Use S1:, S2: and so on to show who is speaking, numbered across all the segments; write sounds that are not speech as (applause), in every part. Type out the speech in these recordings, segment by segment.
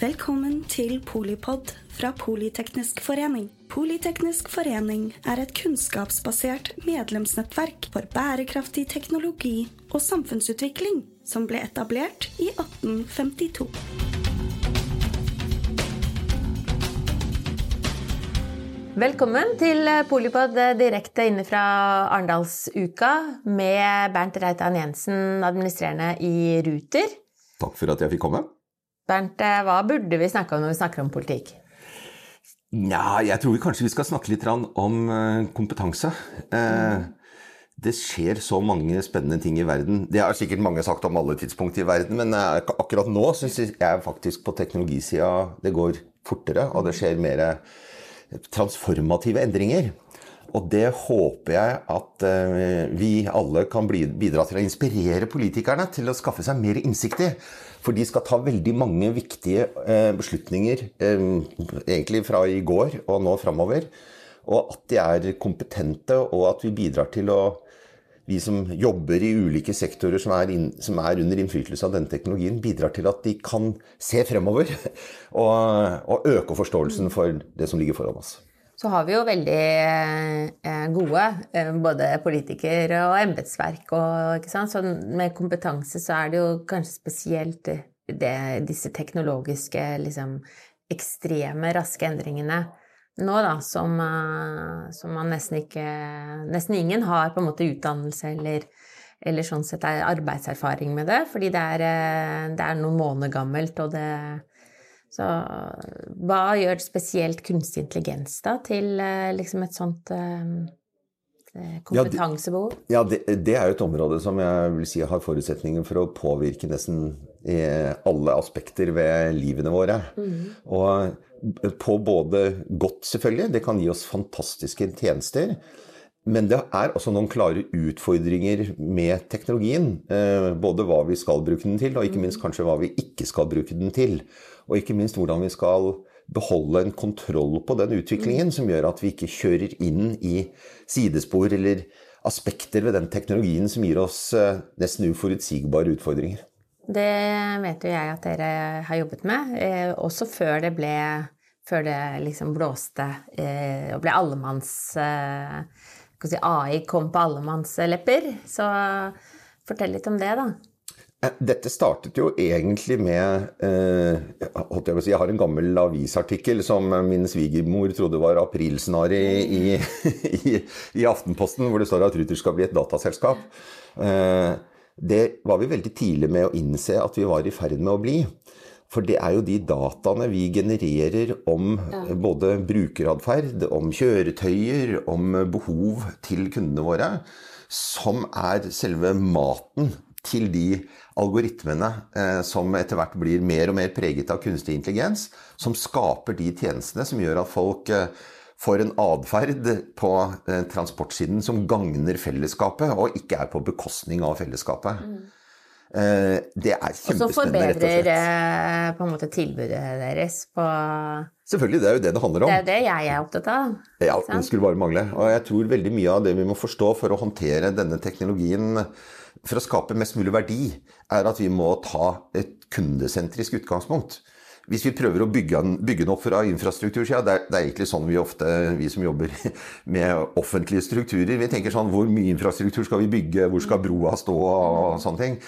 S1: Velkommen til Polipod fra Politeknisk forening. Politeknisk forening er et kunnskapsbasert medlemsnettverk for bærekraftig teknologi og samfunnsutvikling som ble etablert i 1852.
S2: Velkommen til Polipod direkte inne fra Arendalsuka med Bernt Reitan Jensen, administrerende i Ruter.
S3: Takk for at jeg fikk komme.
S2: Bernt, hva burde vi snakke om når vi snakker om politikk?
S3: Nja, jeg tror vi kanskje vi skal snakke litt om eh, kompetanse. Mm. det skjer så mange spennende ting i verden. Det har sikkert mange sagt om alle tidspunkt i verden, men eh, akkurat nå syns jeg faktisk på teknologisida det går fortere, og det skjer mer transformative endringer. Og det håper jeg at vi alle kan bidra til å inspirere politikerne til å skaffe seg mer innsikt i. For de skal ta veldig mange viktige beslutninger, egentlig fra i går og nå framover. Og at de er kompetente, og at vi bidrar til å vi som jobber i ulike sektorer som er, inn, som er, under innflytelse av denne teknologien, bidrar til at de kan se fremover (laughs) og, og øke forståelsen for det som ligger foran oss.
S2: Så har vi jo veldig gode både politikere og embetsverk. Med kompetanse så er det jo kanskje spesielt det, disse teknologiske, liksom ekstreme, raske endringene nå, da, som, som, man nesten ikke Nesten ingen har på en måte utdannelse eller, eller sånn sett er arbeidserfaring med det, fordi det er, det er noen måneder gammelt, og det Så hva gjør spesielt kunstig intelligens da til liksom et sånt kompetansebehov?
S3: Ja, det, ja det, det, er jo et område som jeg vil si har forutsetninger for å påvirke nesten alle aspekter ved livene våre. Mm. Og på både godt, selvfølgelig, det kan gi oss fantastiske tjenester. Men det er også noen klare utfordringer med teknologien. Både hva vi skal bruke den til, og ikke minst kanskje hva vi ikke skal bruke den til. Og ikke minst hvordan vi skal beholde en kontroll på den utviklingen som gjør at vi ikke kjører inn i sidespor eller aspekter ved den teknologien som gir oss nesten uforutsigbare utfordringer.
S2: Det vet jo jeg at dere har jobbet med, også før det ble før det liksom blåste og ble allemanns si, AI kom på allemannslepper. Så fortell litt om det, da.
S3: Dette startet jo egentlig med eh, Jeg si, jeg har en gammel avisartikkel som min svigermor trodde var aprilsnarr i, (laughs) i, i, Aftenposten, hvor det står at Ruter skal bli et dataselskap. Eh, det var vi veldig tidlig med å innse at vi var i ferd med å bli. For det er jo de dataene vi genererer om både brukeratferd, om kjøretøyer, om behov til kundene våre, som er selve maten til de algoritmene eh, som etter hvert blir mer og mer preget av kunstig intelligens, som skaper de tjenestene som gjør at folk eh, får en atferd på eh, transportsiden som gagner fellesskapet, og ikke er på bekostning av fellesskapet. Mm. Det er kjempespennende,
S2: Og så forbedrer på en måte tilbudet deres på
S3: Selvfølgelig, det er jo det det handler om.
S2: Det er jo det jeg er opptatt av.
S3: Ja, det skulle bare mangle. Og jeg tror veldig mye av det vi må forstå for å håndtere denne teknologien for å skape mest mulig verdi, er at vi må ta et kundesentrisk utgangspunkt. Hvis vi prøver å bygge den, bygge den opp fra infrastruktursida, det, det, er egentlig sånn vi ofte, vi som jobber (laughs) med offentlige strukturer, vi tenker sånn hvor mye infrastruktur skal vi bygge, hvor skal broa stå og sånne ting.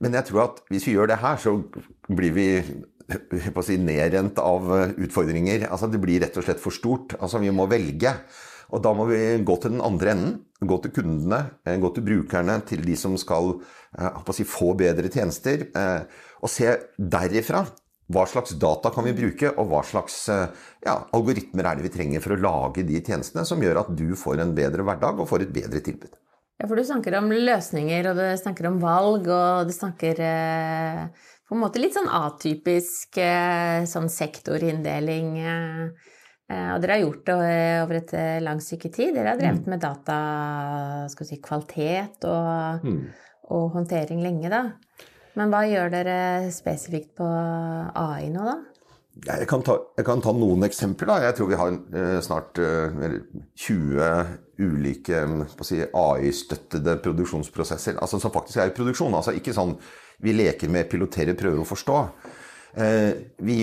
S3: Men jeg tror at hvis vi gjør det her, så blir vi på å si, nedrent av utfordringer. Altså, det blir rett og slett for stort. Altså, vi må velge. Og da må vi gå til den andre enden. Gå til kundene, eh, gå til brukerne, til de som skal eh, si, få bedre tjenester. Eh, og se derifra hva slags data kan vi bruke, og hva slags ja, algoritmer er det vi trenger for å lage de tjenestene som gjør at du får en bedre hverdag og får et bedre tilbud.
S2: Ja, for du snakker om løsninger, og du snakker om valg, og du snakker på en måte litt sånn atypisk sånn sektorinndeling. Eh, og dere har gjort det eh, over et eh, langt stykke tid. Dere har drevet mm. med data, si, kvalitet og, mm. og, håndtering lenge, da. Men hva gjør dere spesifikt på AI nå, da?
S3: Jeg kan ta, jeg kan ta noen eksempler. Da. Jeg tror vi har snart 20 ulike si, AI-støttede produksjonsprosesser. Altså, som faktisk er i produksjon. Altså, ikke sånn vi leker med pilotere, prøver å forstå. Vi,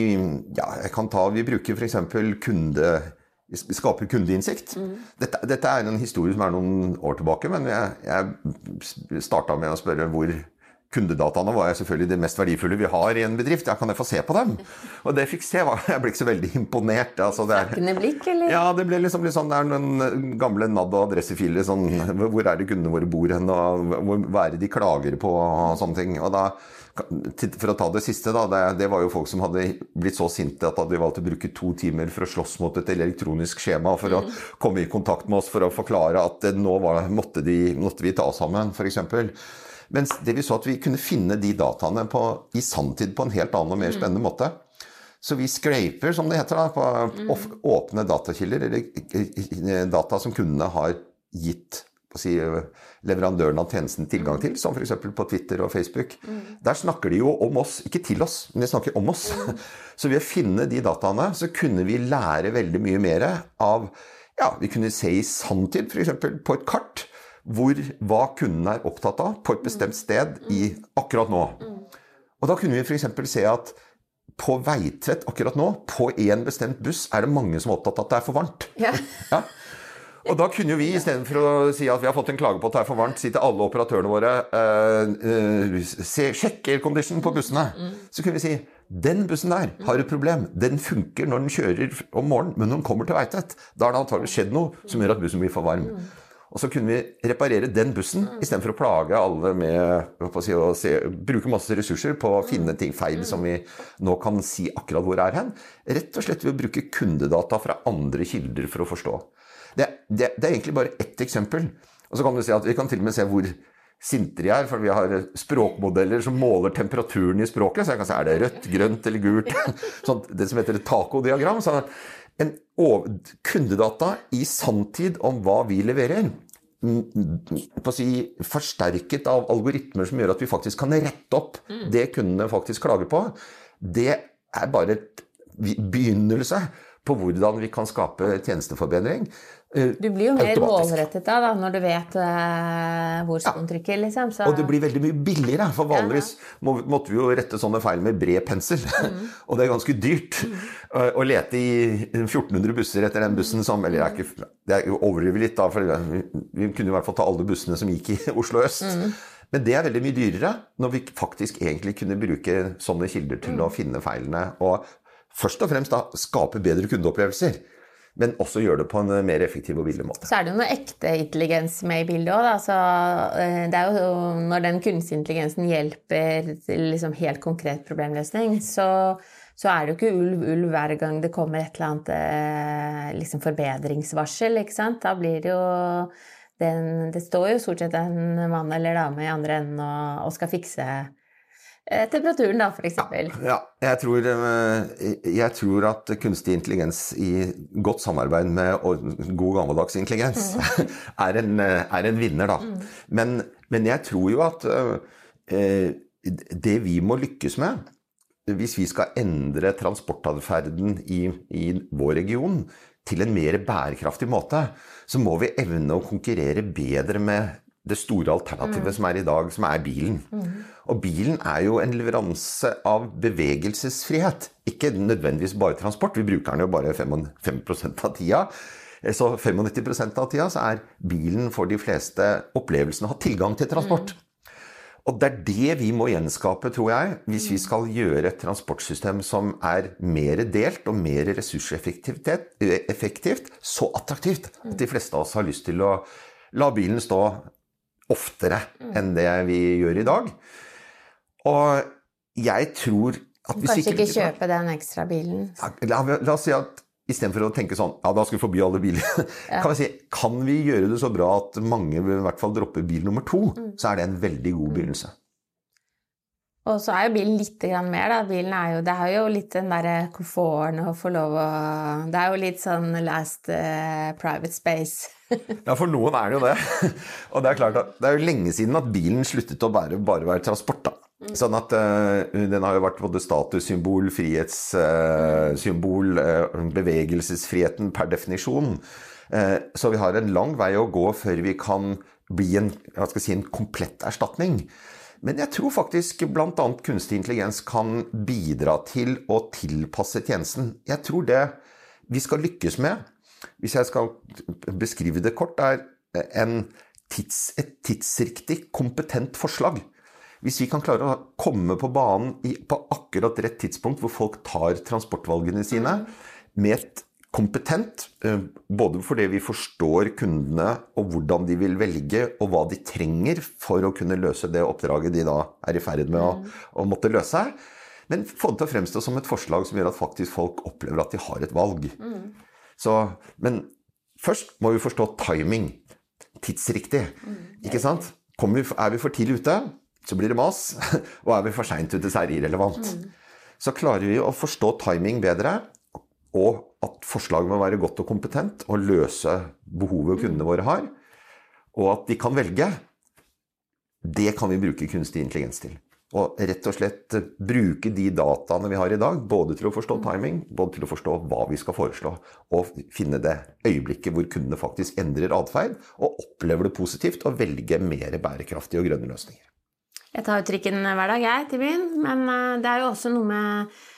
S3: ja, jeg kan ta, vi bruker f.eks. kunde vi skaper kundeinnsikt. Mm. Dette, dette, er en historie som er noen år tilbake, men jeg, jeg starta med å spørre hvor kundedataene var selvfølgelig det mest verdifulle vi har i en bedrift. Ja, kan jeg få se på dem? Og det jeg fikk se, var (laughs) Jeg ble ikke så veldig imponert. Altså,
S2: det blikk, eller?
S3: Ja, det ble liksom litt sånn Det er noen gamle NAD- og adressefiler. Sånn, hvor er det kundene våre bor hen, og hva er det de klager på, og sånne ting. Og da for å ta det siste, da. Det, det, var jo folk som hadde blitt så sinte at de valgte å bruke to timer for å slåss mot et elektronisk skjema for mm. å komme i kontakt med oss for å forklare at nå var, måtte, de, måtte, vi ta oss sammen, f.eks. Mens det vi så at vi kunne finne de dataene på, i sanntid på en helt annen og mer mm. spennende måte. Så vi scraper, som det heter, da, på mm. åpne datakilder, eller data som kundene har gitt si, leverandøren av tjenesten tilgang til, som f.eks. på Twitter og Facebook. Mm. Der snakker de jo om oss, ikke til oss, men de snakker om oss. Mm. (laughs) Så ved å finne de dataene, så kunne vi lære veldig mye mer av Ja, vi kunne se i sanntid, f.eks. på et kart hvor, hva kunden er opptatt av på et bestemt sted i, akkurat nå. Og da kunne vi f.eks. se at på Veitvet akkurat nå, på én bestemt buss, er det mange som er opptatt av at det er for varmt. Ja. (laughs) ja. Og da kunne jo vi, istedenfor å si at vi har fått en klage på at det er for varmt, si til alle operatørene våre uh, uh, se, Sjekk aircondition på bussene. Så kunne vi si den bussen der har et problem. Den funker når den kjører om morgenen, men når den kommer til Veitvet, da har det antakelig skjedd noe som gjør at bussen blir for varm. Og så kunne vi reparere den bussen mm. istedenfor å plage alle med å, si, å se, bruke masse ressurser på å finne ting feil som vi nå kan si akkurat hvor er hen. Rett og slett ved å bruke kundedata fra andre kilder for å forstå. Det, det, det er egentlig bare ett eksempel. Og så kan du si at vi kan til og med se hvor sintere de er, for vi har språkmodeller som måler temperaturen i språket. Så jeg kan si er det rødt, grønt eller gult. (laughs) Sånn, det som heter et tacodiagram. Så en kundedata i sanntid om hva vi leverer. På å si, forsterket av algoritmer som gjør at vi faktisk kan rette opp mm. det kundene faktisk klager på. Det er bare et begynnelse på hvordan vi kan skape tjenesteforbedring.
S2: Eh, du blir jo mer målrettet da, da, når du vet uh, hvor skoen ja. trykker. Liksom,
S3: og det blir veldig mye billigere. For vanligvis må, måtte vi jo rette sånne feil med bred pensel. Mm. (laughs) og det er ganske dyrt mm. å, å lete i 1400 busser etter den bussen som Eller det er ikke, det er overdriver litt, da, for vi, vi, kunne i hvert fall ta alle bussene som gikk i (laughs) Oslo øst. Mm. Men det er veldig mye dyrere når vi faktisk egentlig kunne bruke sånne kilder til å mm. finne feilene. Og først og fremst da skape bedre kundeopplevelser men også gjøre det på en mer effektiv og billig måte.
S2: Så er det jo noe ekte intelligens med i bildet òg. Altså, det er jo når den kunstige intelligensen hjelper til liksom helt konkret problemløsning, så, så, er det jo ikke ulv, ulv hver gang det kommer et eller annet eh, liksom forbedringsvarsel. ikke sant? Da blir det jo den, Det står jo stort sett en mann eller dame i andre enden og, og skal fikse Eh, temperaturen, da, f.eks.
S3: Ja, ja jeg, tror, eh, jeg tror at kunstig intelligens i godt samarbeid med god gammeldags intelligens mm. (laughs) er, en, er, en, vinner, da. Mm. Men, men, jeg tror jo at eh, det vi må lykkes med, hvis vi skal endre transportatferden i, i vår region til en mer bærekraftig måte, så må vi evne å konkurrere bedre med det store alternativet mm. som er i dag, som er bilen. Mm. Og bilen er jo en leveranse av bevegelsesfrihet. Ikke nødvendigvis bare transport. Vi bruker den jo bare 5, 5 av tida. Så 95 av tida så er bilen for de fleste opplevelsene å ha tilgang til transport. Mm. Og det er det vi må gjenskape, tror jeg, hvis vi skal gjøre et transportsystem som er mer delt og mer ressurseffektivt, så attraktivt at de fleste av oss har lyst til å la bilen stå oftere enn det vi gjør i dag. Og jeg tror
S2: at hvis Kanskje ikke kjøpe den ekstra bilen?
S3: La, la oss si at istedenfor å tenke sånn ja, da skal vi forby alle biler, (laughs) ja. kan, vi si, kan vi gjøre det så bra at mange i hvert fall dropper bil nummer to, mm. så er det en veldig god begynnelse.
S2: Og så er jo bilen litt mer, da. Bilen er jo, det er jo litt den derre komforten å få lov å Det er jo litt sånn last uh, private space. (laughs)
S3: ja, for noen er det jo det. (laughs) Og det er klart at det er jo lenge siden at bilen sluttet å bare, bare være transport. da. Sånn at uh, Den har jo vært både statussymbol, frihetssymbol, uh, uh, bevegelsesfriheten per definisjon. så vi har en lang vei å gå før vi kan bli en, si, en komplett erstatning. Men jeg tror faktisk bl.a. kunstig intelligens kan bidra til å tilpasse tjenesten. Jeg tror det vi skal lykkes med, hvis jeg skal beskrive det kort, er tids, et tidsriktig, kompetent forslag. Hvis vi kan klare å komme på banen på akkurat rett tidspunkt hvor folk tar transportvalgene sine, med et kompetent, eh, både fordi vi forstår kundene og hvordan de vil velge, og hva de trenger for å kunne løse det oppdraget de da er i ferd med å, å måtte løse. Men få det til å fremstå som et forslag som gjør at faktisk folk opplever at de har et valg. Mm. Så, men først må vi forstå timing. Tidsriktig. Mm. Ikke sant? Vi, er vi for tidlig ute, så blir det mas. (laughs) Og er vi for seint ute, så er det irrelevant. Mm. Så klarer vi å forstå timing bedre, og at forslaget må være godt og kompetent og løse behovet kundene våre har, og at de kan velge, det kan vi bruke kunstig intelligens til. Og rett og slett bruke de dataene vi har i dag, både til å forstå timing, både til å forstå hva vi skal foreslå, og finne det øyeblikket hvor kundene faktisk endrer atferd, og opplever det positivt, og velge mer bærekraftige og grønne løsninger.
S2: Jeg tar jo trikken hver dag, jeg, til byen, men eh, det er jo også noe med Eh,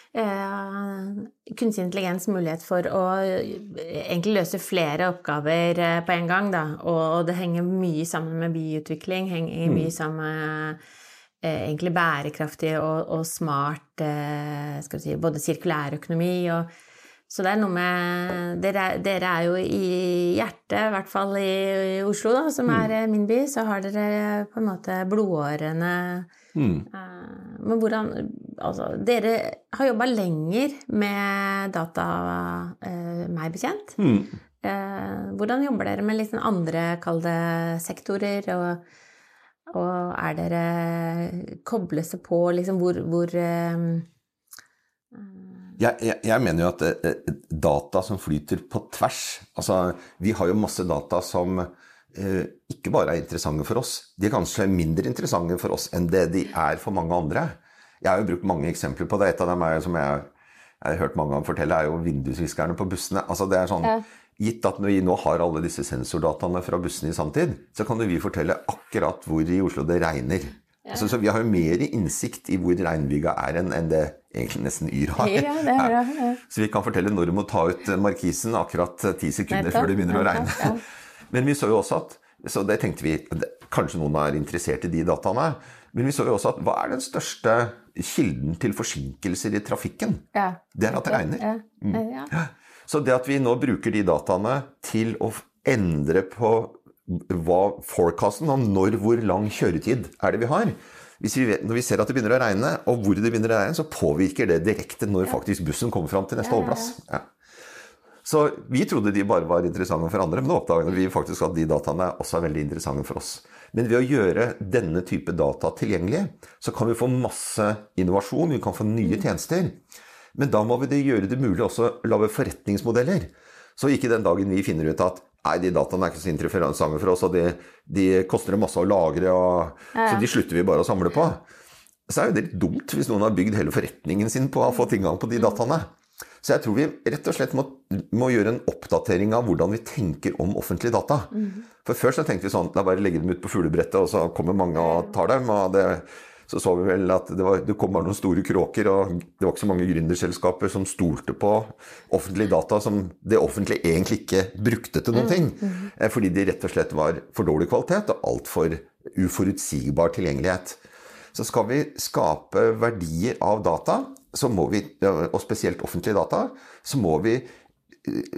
S2: kunstig intelligens mulighet for å eh, egentlig løse flere oppgaver eh, på en gang. Da. Og, det henger mye sammen med byutvikling, henger mye mm. sammen med egentlig bærekraftig og, og smart si, både sirkulær økonomi og så det er noe med Dere, dere er jo i hjertet, i hvert fall i, i Oslo, da, som mm. er min by. Så har dere på en måte blodårene mm. Men hvordan Altså, dere har jobba lenger med data, eh, meg bekjent. Mm. Eh, hvordan jobber dere med litt andre, kall det, sektorer? Og, og, er dere Kobles det på liksom hvor, hvor eh,
S3: jeg, jeg, jeg, mener jo at eh, data som flyter på tvers Altså, vi har jo masse data som eh, ikke bare er interessante for oss. De er kanskje mindre interessante for oss enn det de er for mange andre. Jeg har jo brukt mange eksempler på det. Et av dem er, som jeg, jeg har hørt mange ganger fortelle, er jo vindusviskerne på bussene. Altså det er sånn, ja. Gitt at vi nå har alle disse sensordataene fra bussene i sanntid, så kan jo vi fortelle akkurat hvor i Oslo det regner. Ja. Så, så vi har jo mer innsikt i hvor regnbyga er enn, enn det egentlig nesten Yr har. Ja, det er det, ja. (laughs) Så vi kan fortelle når du må ta ut markisen akkurat ti sekunder før det begynner å regne. (laughs) Men vi så jo også at så det tenkte vi Kanskje noen er interessert i de dataene. Men vi så jo også at hva er den største kilden til forsinkelser i trafikken? Ja. Det er at det regner. Mm. Ja. Så det at vi nå bruker de dataene til å endre på hva forecasten om når, hvor lang kjøretid er det vi har. Vi vet, når vi ser at det begynner å regne, og hvor det begynner å regne, så påvirker det direkte når faktisk bussen kommer fram til neste holdeplass. Ja. Så vi trodde de bare var interessante for andre, men nå oppdaget vi faktisk at de dataene også er veldig interessante for oss. Men ved å gjøre denne type data tilgjengelig, så kan vi få masse innovasjon, vi kan få nye mm. tjenester. Men da må vi gjøre det mulig også å lage forretningsmodeller. Så ikke den dagen vi finner ut at nei, de dataene er ikke så interessante for oss, og de, de koster det masse å lagre, og, ja. så de slutter vi bare å samle på. Så er jo det litt dumt hvis noen har bygd hele forretningen sin på å få tilgang på de dataene. Så jeg tror vi rett og slett må, må, gjøre en oppdatering av hvordan vi tenker om offentlige data. Mm. For før så tenkte vi sånn La bare legge dem ut på fuglebrettet, og så kommer mange og tar dem. og det, så så vi vel at det, var, det, kom bare noen store kråker, og det var ikke så mange gründerselskaper som stolte på offentlige data som det offentlige egentlig ikke brukte til noen mm, ting. Mm. Fordi de rett og slett var for dårlig kvalitet og altfor uforutsigbar tilgjengelighet. Så skal vi skape verdier av data, så må vi, og spesielt offentlige data, så må vi eh,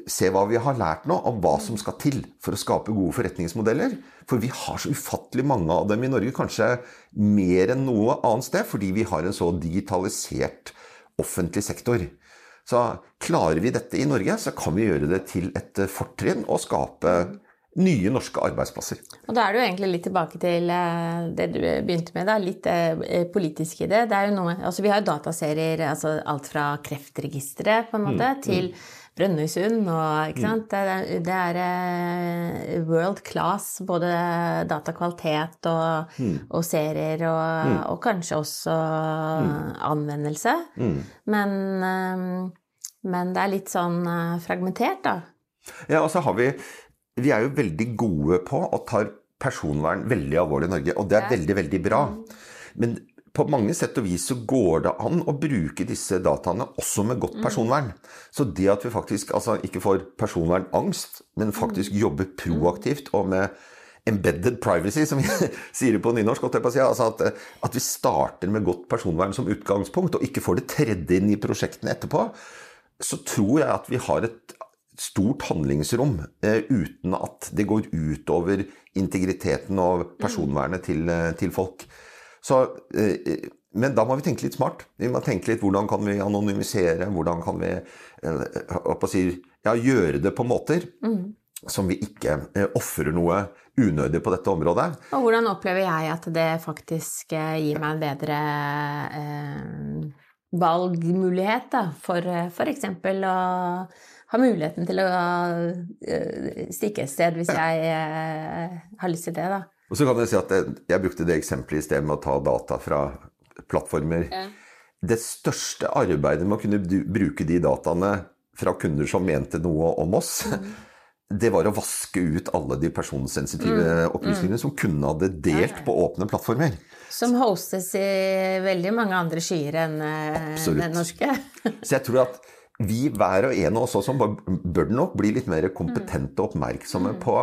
S3: se hva vi har lært nå om hva som skal til for å skape gode forretningsmodeller. For vi har så ufattelig mange av dem i Norge, kanskje mer enn noe annet sted, fordi vi har en så digitalisert offentlig sektor. Så klarer vi dette i Norge, så kan vi gjøre det til et fortrinn og skape nye norske arbeidsplasser.
S2: Og Da er du egentlig litt tilbake til eh, det du begynte med, da, litt eh, politisk i det. det er jo noe, altså Vi har jo dataserier, altså alt fra Kreftregisteret på en måte, mm, til mm. Brønnøysund og ikke mm. Det, er, det er eh, world class, både datakvalitet og, mm. og serier, og, mm. og, kanskje også mm. anvendelse. Men, men det er litt sånn fragmentert, da.
S3: Ja, og så har vi vi er jo veldig gode på og tar personvern veldig alvorlig i Norge, og det er veldig, veldig bra. men på mange sett og vis så går det an å bruke disse dataene også med godt personvern. Så det at vi faktisk altså, ikke får personvernangst, men faktisk jobber proaktivt og med embedded privacy, som vi (laughs) sier det på nynorsk, altså at, at, vi starter med godt personvern som utgangspunkt, og ikke får det tredje inn i prosjektene etterpå, så tror jeg at vi har et stort handlingsrom eh, uten at det går utover integriteten og personvernet til, eh, til folk. Så, eh, men da må vi tenke litt smart. Vi må tenke litt hvordan kan vi anonymisere, hvordan kan vi eh, si, ja, gjøre det på måter mm. som vi ikke eh, ofrer noe unødig på dette området.
S2: Og hvordan opplever jeg at det faktisk gir meg en bedre eh, valgmulighet da, for f.eks. å ha muligheten til å stikke et sted hvis jeg har lyst til det, da.
S3: Og så kan jeg si at jeg, jeg brukte det eksempelet i sted med å ta data fra plattformer. Ja. Det største arbeidet med å kunne bruke de dataene fra kunder som mente noe om oss, mm. det var å vaske ut alle de personsensitive mm. opplysningene mm. som kunne hadde delt på åpne plattformer.
S2: Som hostes i veldig mange andre skyer enn eh, den norske. (laughs)
S3: Så jeg tror at vi hver og en av oss også bør nok bli litt mer kompetente og oppmerksomme mm. på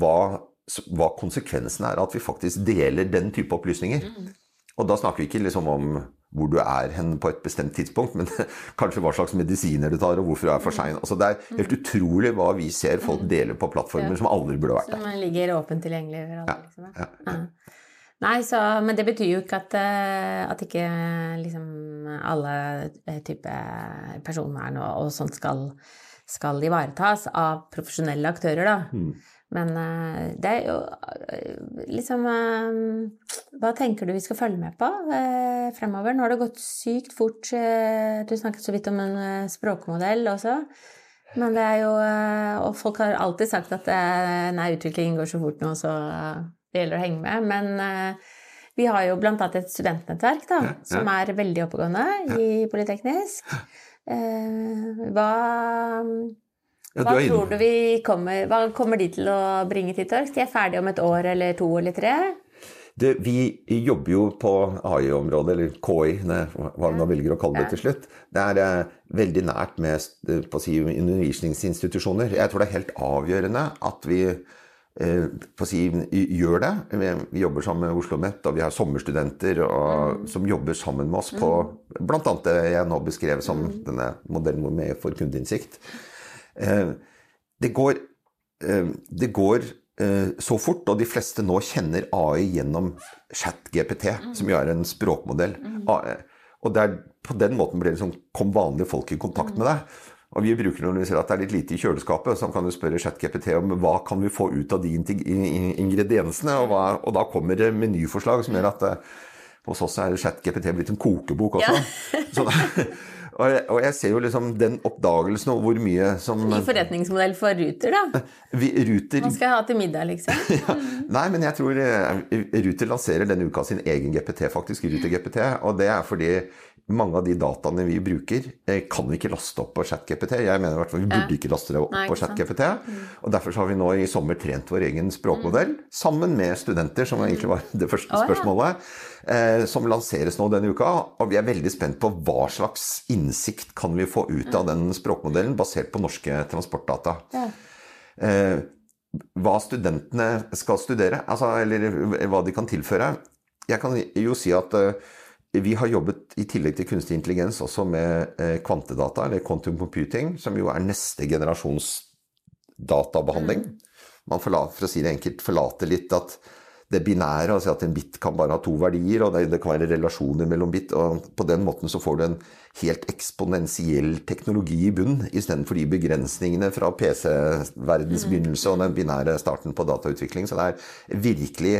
S3: hva hva konsekvensen er at vi faktisk deler den type opplysninger. Mm. Og da snakker vi ikke liksom om hvor du er hen på et bestemt tidspunkt, men (laughs) kanskje hva slags medisiner du tar, og hvorfor du er for sein. Altså, det er mm. helt utrolig hva vi ser folk mm. deler på plattformer som aldri burde vært
S2: der. Som ligger åpent tilgjengelig overalt. liksom. Ja, ja, Nei, så, men det betyr jo ikke at, eh, at ikke liksom alle type typer personvern og, og sånt skal, skal, ivaretas av profesjonelle aktører, da. Mm. Men uh, det er jo uh, liksom uh, Hva tenker du vi skal følge med på fremover? Nå har det gått sykt fort. du snakket så vidt om en språkmodell også. Men det er jo Og folk har alltid sagt at nei, utviklingen går så fort nå, så det gjelder å henge med. Men vi har jo blant annet et studentnettverk da, ja, ja. som er veldig oppegående ja. i Politeknisk. hva ja, hva tror du vi kommer Hva kommer de til å bringe til torgs? De er ferdige om et år eller to eller tre?
S3: Det, vi jobber jo på AI-området, eller KI, hva man velger å kalle det til slutt. Det er eh, veldig nært med eh, på si, undervisningsinstitusjoner. Jeg tror det er helt avgjørende at vi eh, si, gjør det. Vi jobber sammen med Oslo OsloMet, og vi har sommerstudenter og, mm. som jobber sammen med oss på mm. bl.a. det jeg nå beskrev som mm. denne modellen med for kundeinnsikt. Eh, det går, eh, det går eh, så fort, og de fleste nå kjenner AI gjennom ChatGPT, mm. som jo er en språkmodell. Mm. Og der, på den måten blir det liksom, kom vanlige folk i kontakt med deg. Og vi bruker når vi ser at det er litt lite i kjøleskapet, så kan du spørre ChatGPT om hva kan vi få ut av de ingrediensene, og, hva, og da kommer det menyforslag som gjør at hos oss er ChatGPT blitt en kokebok også. Ja. så (laughs) og jeg, og jeg, ser jo liksom den oppdagelsen og hvor mye som
S2: Ny forretningsmodell for Ruter, da.
S3: Vi, Ruter...
S2: Man skal ha til middag, liksom. (laughs) ja.
S3: Nei, men jeg tror eh, Ruter lanserer denne uka sin egen GPT, faktisk. Ruter GPT. Og det er fordi mange av de dataene vi bruker, eh, kan vi ikke laste opp på ChatGPT. Jeg mener i hvert fall vi burde ikke laste det opp Nei, på ChatGPT. Mm. Og derfor har vi nå i sommer trent vår egen språkmodell mm. sammen med studenter, som egentlig var det første spørsmålet, eh, som lanseres nå denne uka. Og vi er veldig spent på hva slags innsikt kan vi få ut av mm. den språkmodellen basert på norske transportdata. Eh, hva studentene skal studere, altså, eller hva de kan tilføre. Jeg kan jo si at vi har jobbet i tillegg til kunstig intelligens også med eh, kvantedata, eller quantum computing, som jo er neste generasjons databehandling. Man forlater, for å si det enkelt, forlater litt at det binære, altså at en bit kan bare ha to verdier, og det, kan være relasjoner mellom bit. og På den måten så får du en helt eksponentiell teknologi i bunn, istedenfor de begrensningene fra PC-verdens mm. begynnelse og den binære starten på datautvikling. Så det er virkelig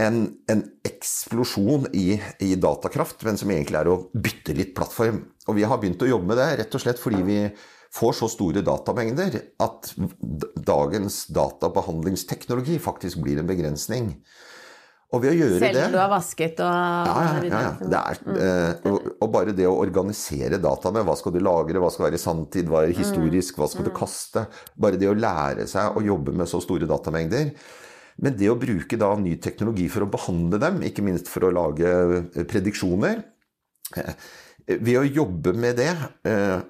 S3: en, en eksplosjon i, i, datakraft, men som egentlig er å bytte litt plattform. Og vi har begynt å jobbe med det rett og slett fordi vi får så store datamengder at dagens databehandlingsteknologi faktisk blir en begrensning. Og ved å gjøre
S2: Selv
S3: det
S2: Selv du har vasket og
S3: Ja, ja. ja, ja. Det er, mm. eh, og, og, bare det å organisere dataene. Hva skal du lagre, hva skal være i sanntid, hva er historisk, hva skal du mm. kaste? Bare det å lære seg å jobbe med så store datamengder Men det å bruke da ny teknologi for å behandle dem, ikke minst for å lage prediksjoner ved å jobbe med det,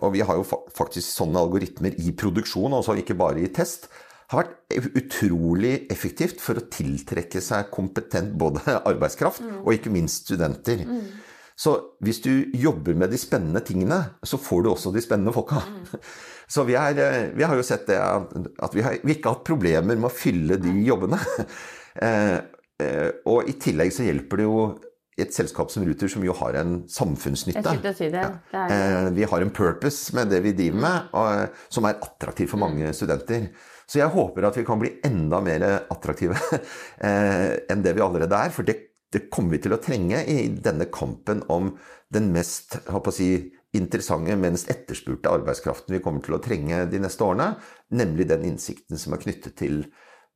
S3: og vi har jo faktisk sånne algoritmer i produksjon, altså ikke bare i test, har vært utrolig effektivt for å tiltrekke seg kompetent både (laughs) arbeidskraft mm. og ikke minst studenter. Mm. Så hvis du jobber med de spennende tingene, så får du også de spennende folka. Mm. (laughs) Så vi, er, eh, vi, har jo sett det at vi har, vi ikke har hatt problemer med å fylle de jobbene. (laughs) Eh, eh, og i tillegg så hjelper det jo et selskap som Ruter, som jo har en samfunnsnytte.
S2: Si det.
S3: Det er... Vi har en purpose med det vi driver med, og, som er attraktiv for mange studenter. Så jeg håper at vi kan bli enda mer attraktive (laughs) enn det vi allerede er. For det, det, kommer vi til å trenge i denne kampen om den mest si, interessante, mens etterspurte arbeidskraften vi kommer til å trenge de neste årene. Nemlig den innsikten som er knyttet til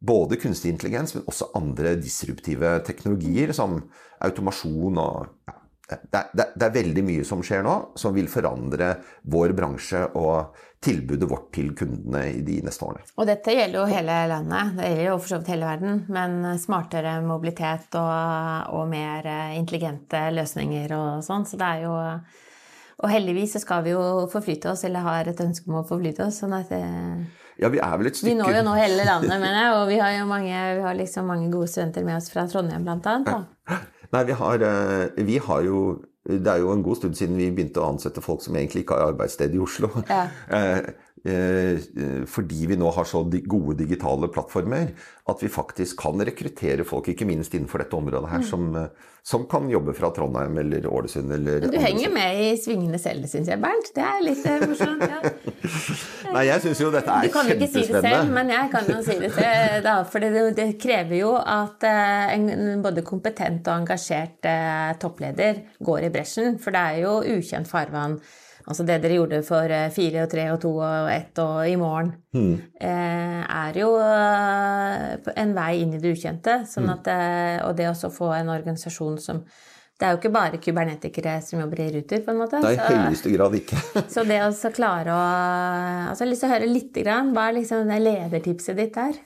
S3: både kunstig intelligens, men også andre disruptive teknologier som automasjon og ja, det, det, det, er veldig mye som skjer nå, som vil forandre vår bransje og tilbudet vårt til kundene i de neste årene.
S2: Og dette gjelder jo hele landet, det gjelder jo for så vidt hele verden. Men smartere mobilitet og, og mer intelligente løsninger og sånn. Så det er jo Og heldigvis så skal vi jo forflytte oss, eller har et ønske om å forflytte oss. sånn at det,
S3: ja, vi er vel et stykke
S2: Vi når jo nå hele landet, (laughs) mener jeg. Og vi har jo mange, vi har liksom mange gode studenter med oss fra Trondheim, blant annet. Da.
S3: Nei, vi har, eh, vi har jo det er jo en god stund siden vi begynte å ansette folk som egentlig ikke har arbeidssted i Oslo. Ja. (laughs) Eh, eh, fordi vi nå har så gode digitale plattformer at vi faktisk kan rekruttere folk, ikke minst innenfor dette området her, mm. som, som, kan jobbe fra Trondheim eller Ålesund eller
S2: Du henger med i svingene selv, syns jeg, Bernt. Det er litt morsomt. Ja. (laughs)
S3: Nei, jeg syns jo dette er kjempespennende. Du kan jo ikke si det selv,
S2: men jeg kan jo si det til deg. for det, det, krever jo at en både kompetent og engasjert toppleder går i bresjen. For det er jo ukjent farvann Altså det dere gjorde for eh, fire og tre og to og ett og i morgen, mm. er jo eh, en vei inn i det ukjente. Sånn hmm. at, og det å få en organisasjon som det er jo ikke bare kubernetikere som jobber i Ruter, på en måte.
S3: Det er i høyeste grad ikke. (laughs)
S2: så det å klare å altså Jeg har lyst til å høre litt grann. Hva er liksom det ledertipset ditt der?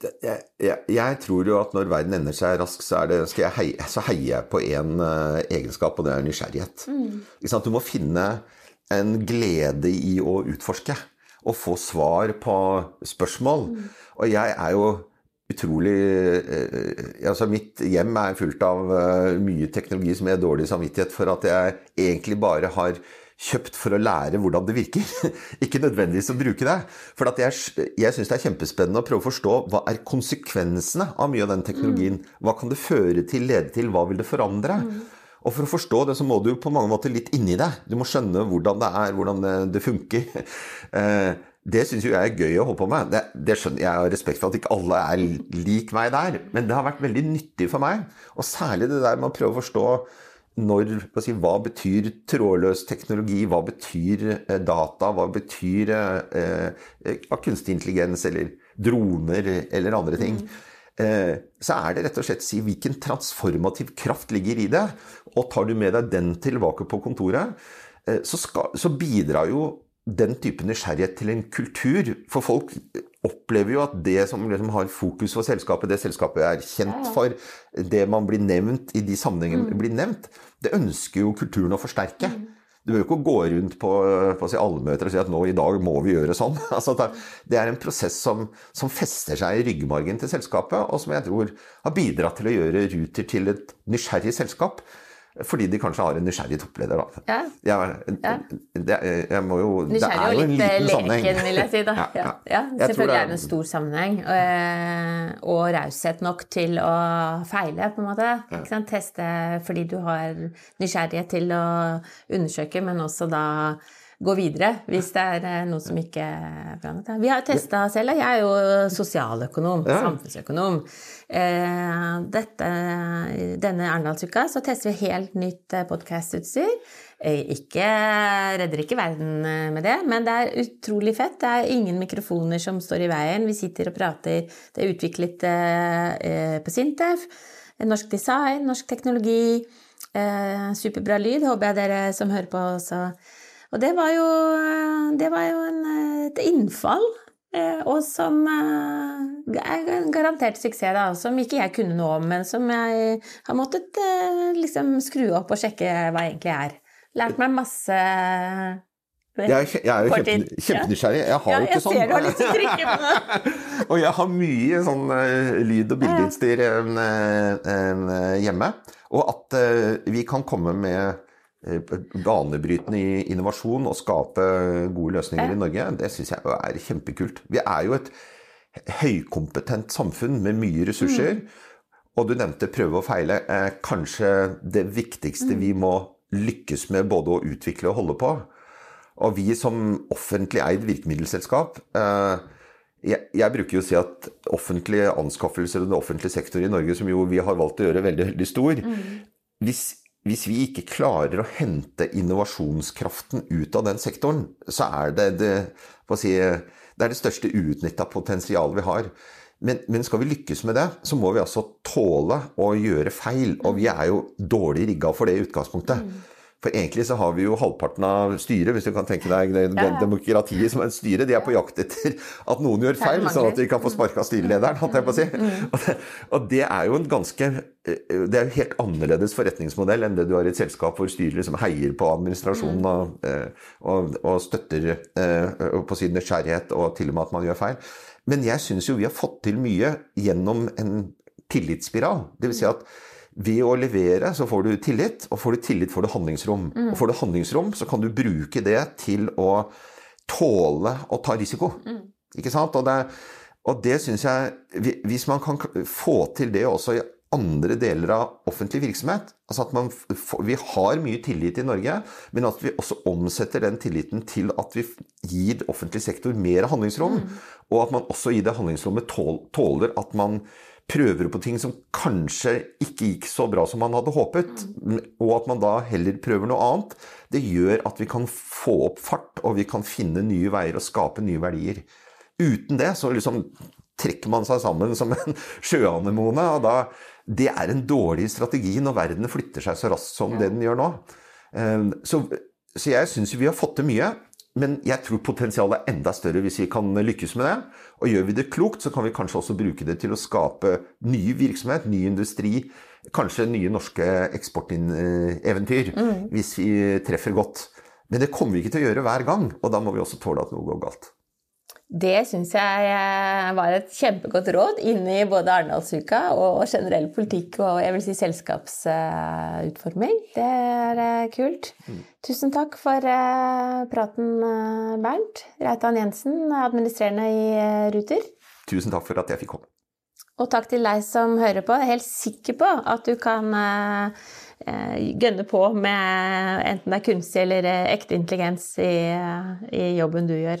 S3: Jeg, jeg, jeg, tror jo at når verden ender seg raskt, så, det, heie, så heier jeg på én uh, egenskap, og det er nysgjerrighet. Mm. Du må finne en glede i å utforske og få svar på spørsmål. Mm. Og jeg er jo utrolig eh, Altså, mitt hjem er fullt av uh, mye teknologi som jeg har dårlig samvittighet for at jeg egentlig bare har kjøpt for å lære hvordan det virker. (laughs) Ikke nødvendigvis å bruke det. For jeg, jeg syns det er kjempespennende å prøve å forstå hva er konsekvensene av mye av den teknologien. Mm. Hva kan det føre til, lede til, hva vil det forandre? Mm. Og for å forstå det, så må du på mange måter litt inni det. Du må skjønne hvordan det er, hvordan det, det funker. (laughs) Det syns jo jeg er gøy å holde på med. Det, det skjønner Jeg har respekt for at ikke alle er lik meg der. Men det har vært veldig nyttig for meg. Og særlig det der med å prøve å forstå når, si, hva betyr trådløs teknologi? Hva betyr eh, data? Hva betyr eh, eh, kunstig intelligens eller droner eller andre ting? Mm. Eh, så er det rett og slett si hvilken transformativ kraft ligger i det. Og tar du med deg den tilbake på kontoret, eh, så, skal, så bidrar jo den type nysgjerrighet til en kultur. For folk opplever jo at det som liksom har fokus for selskapet, det selskapet er kjent for, det man blir nevnt i de sammenhengene mm. blir nevnt, det ønsker jo kulturen å forsterke. Mm. Du jo ikke gå rundt på, på si allmøter og si at nå i dag må vi gjøre sånn. (laughs) Altså, det er en prosess som, som, fester seg i ryggmargen til selskapet, og som jeg tror har bidratt til å gjøre Ruter til et nysgjerrig selskap. Fordi de kanskje har en nysgjerrig toppleder, da. Ja. Jeg, ja. Det, jeg må jo
S2: Nysgjerrig og litt leken, vil jeg si. da. (laughs) Ja, ja. selvfølgelig er det en stor sammenheng. Og, eh, og raushet nok til å feile, på en måte. Teste fordi du har nysgjerrighet til å undersøke, men også da gå videre hvis det er eh, noe som ikke er bra. Vi har testa selv. Jeg er jo sosialøkonom, ja. samfunnsøkonom. Eh, dette, denne Arendalsuka så tester vi helt nytt eh, podkastutstyr. Ikke, redder ikke verden med det, men det er utrolig fett. Det er ingen mikrofoner som står i veien. Vi sitter og prater. Det er utviklet på Sintef. Norsk design, norsk teknologi. Superbra lyd. Håper jeg dere som hører på, også og det var jo, det var jo en, et innfall Eh, og som eh, er garantert suksess, da. Som ikke jeg kunne noe om, men som jeg har måttet eh, liksom skru opp og sjekke hva jeg egentlig er. Lært meg masse
S3: jeg er, jeg er jo kjempe, kjempenysgjerrig. Jeg har
S2: ja,
S3: jo ikke sånn.
S2: Jeg ser du har lyst til å trykke på det. (laughs)
S3: og jeg har mye sånn lyd- og bildeutstyr hjemme. Og at vi kan komme med banebrytende innovasjon og skape gode løsninger i Norge, det syns jeg er kjempekult. Vi er jo et høykompetent samfunn med mye ressurser. Mm. Og du nevnte prøve og feile. kanskje det viktigste mm. vi må lykkes med både å utvikle og holde på. Og vi som offentlig eid virkemiddelselskap eh, jeg, jeg, bruker jo å si at offentlige anskaffelser og den offentlige sektor i Norge, som jo vi har valgt å gjøre veldig, veldig stor mm. hvis, hvis, vi ikke klarer å hente innovasjonskraften ut av den sektoren, så er det det, si, det, er det største uutnytta potensialet vi har. Men, men, skal vi lykkes med det, så må vi altså tåle å gjøre feil. Og vi er jo dårlig rigga for det i utgangspunktet. Mm. For egentlig så har vi jo halvparten av styret, hvis du kan tenke deg det, ja. demokratiet som et styre, de er på jakt etter at noen gjør feil, sånn at de kan få sparka styrelederen, holdt jeg på å si. Mm. Og, det, og det er jo en ganske eh, Det er jo helt annerledes forretningsmodell enn det du har i et selskap hvor styret liksom heier på administrasjonen mm. og, eh, og, og støtter eh, på sin nysgjerrighet og til og med at man gjør feil. Men jeg syns jo vi har fått til mye gjennom en tillitsspiral. Det vil si at ved å levere så får du tillit, og får du tillit får du handlingsrom. Mm. Og får du handlingsrom, så kan du bruke det til å tåle å ta risiko. Mm. Ikke sant? Og det, og det syns jeg Hvis man kan få til det også i andre deler av offentlig virksomhet altså at man, Vi har mye tillit i Norge, men at vi også omsetter den tilliten til at vi gir offentlig sektor mer handlingsrom. Mm. Og at man også i det handlingsrommet tåler at man prøver på ting som kanskje ikke gikk så bra som man hadde håpet, og at man da heller prøver noe annet, det gjør at vi kan få opp fart, og vi kan finne nye veier og skape nye verdier. Uten det så liksom trekker man seg sammen som en (laughs) sjøanemone, og da Det er en dårlig strategi når verden flytter seg så raskt som det den gjør nå. Eh, så, så jeg syns vi har fått til mye. Men jeg tror potensialet er enda større hvis vi kan lykkes med det. Og gjør vi det klokt, så kan vi kanskje også bruke det til å skape ny virksomhet, ny industri. Kanskje nye norske eksporteventyr, mm. hvis vi treffer godt. Men det kommer vi ikke til å gjøre hver gang, og da må vi også tåle at noe går galt.
S2: Det syns jeg eh, var et kjempegodt råd inn i både Arendalsuka og generell politikk og jeg vil si selskapsutforming. Det er eh, kult. Mm. Tusen takk for eh, praten, Bernt. Reitan Jensen, administrerende i Ruter.
S3: Tusen takk for at jeg fikk komme.
S2: Og takk til deg som hører på. Jeg er helt sikker på at du kan gønne på med enten det er kunstig eller ekte intelligens i, i jobben du gjør.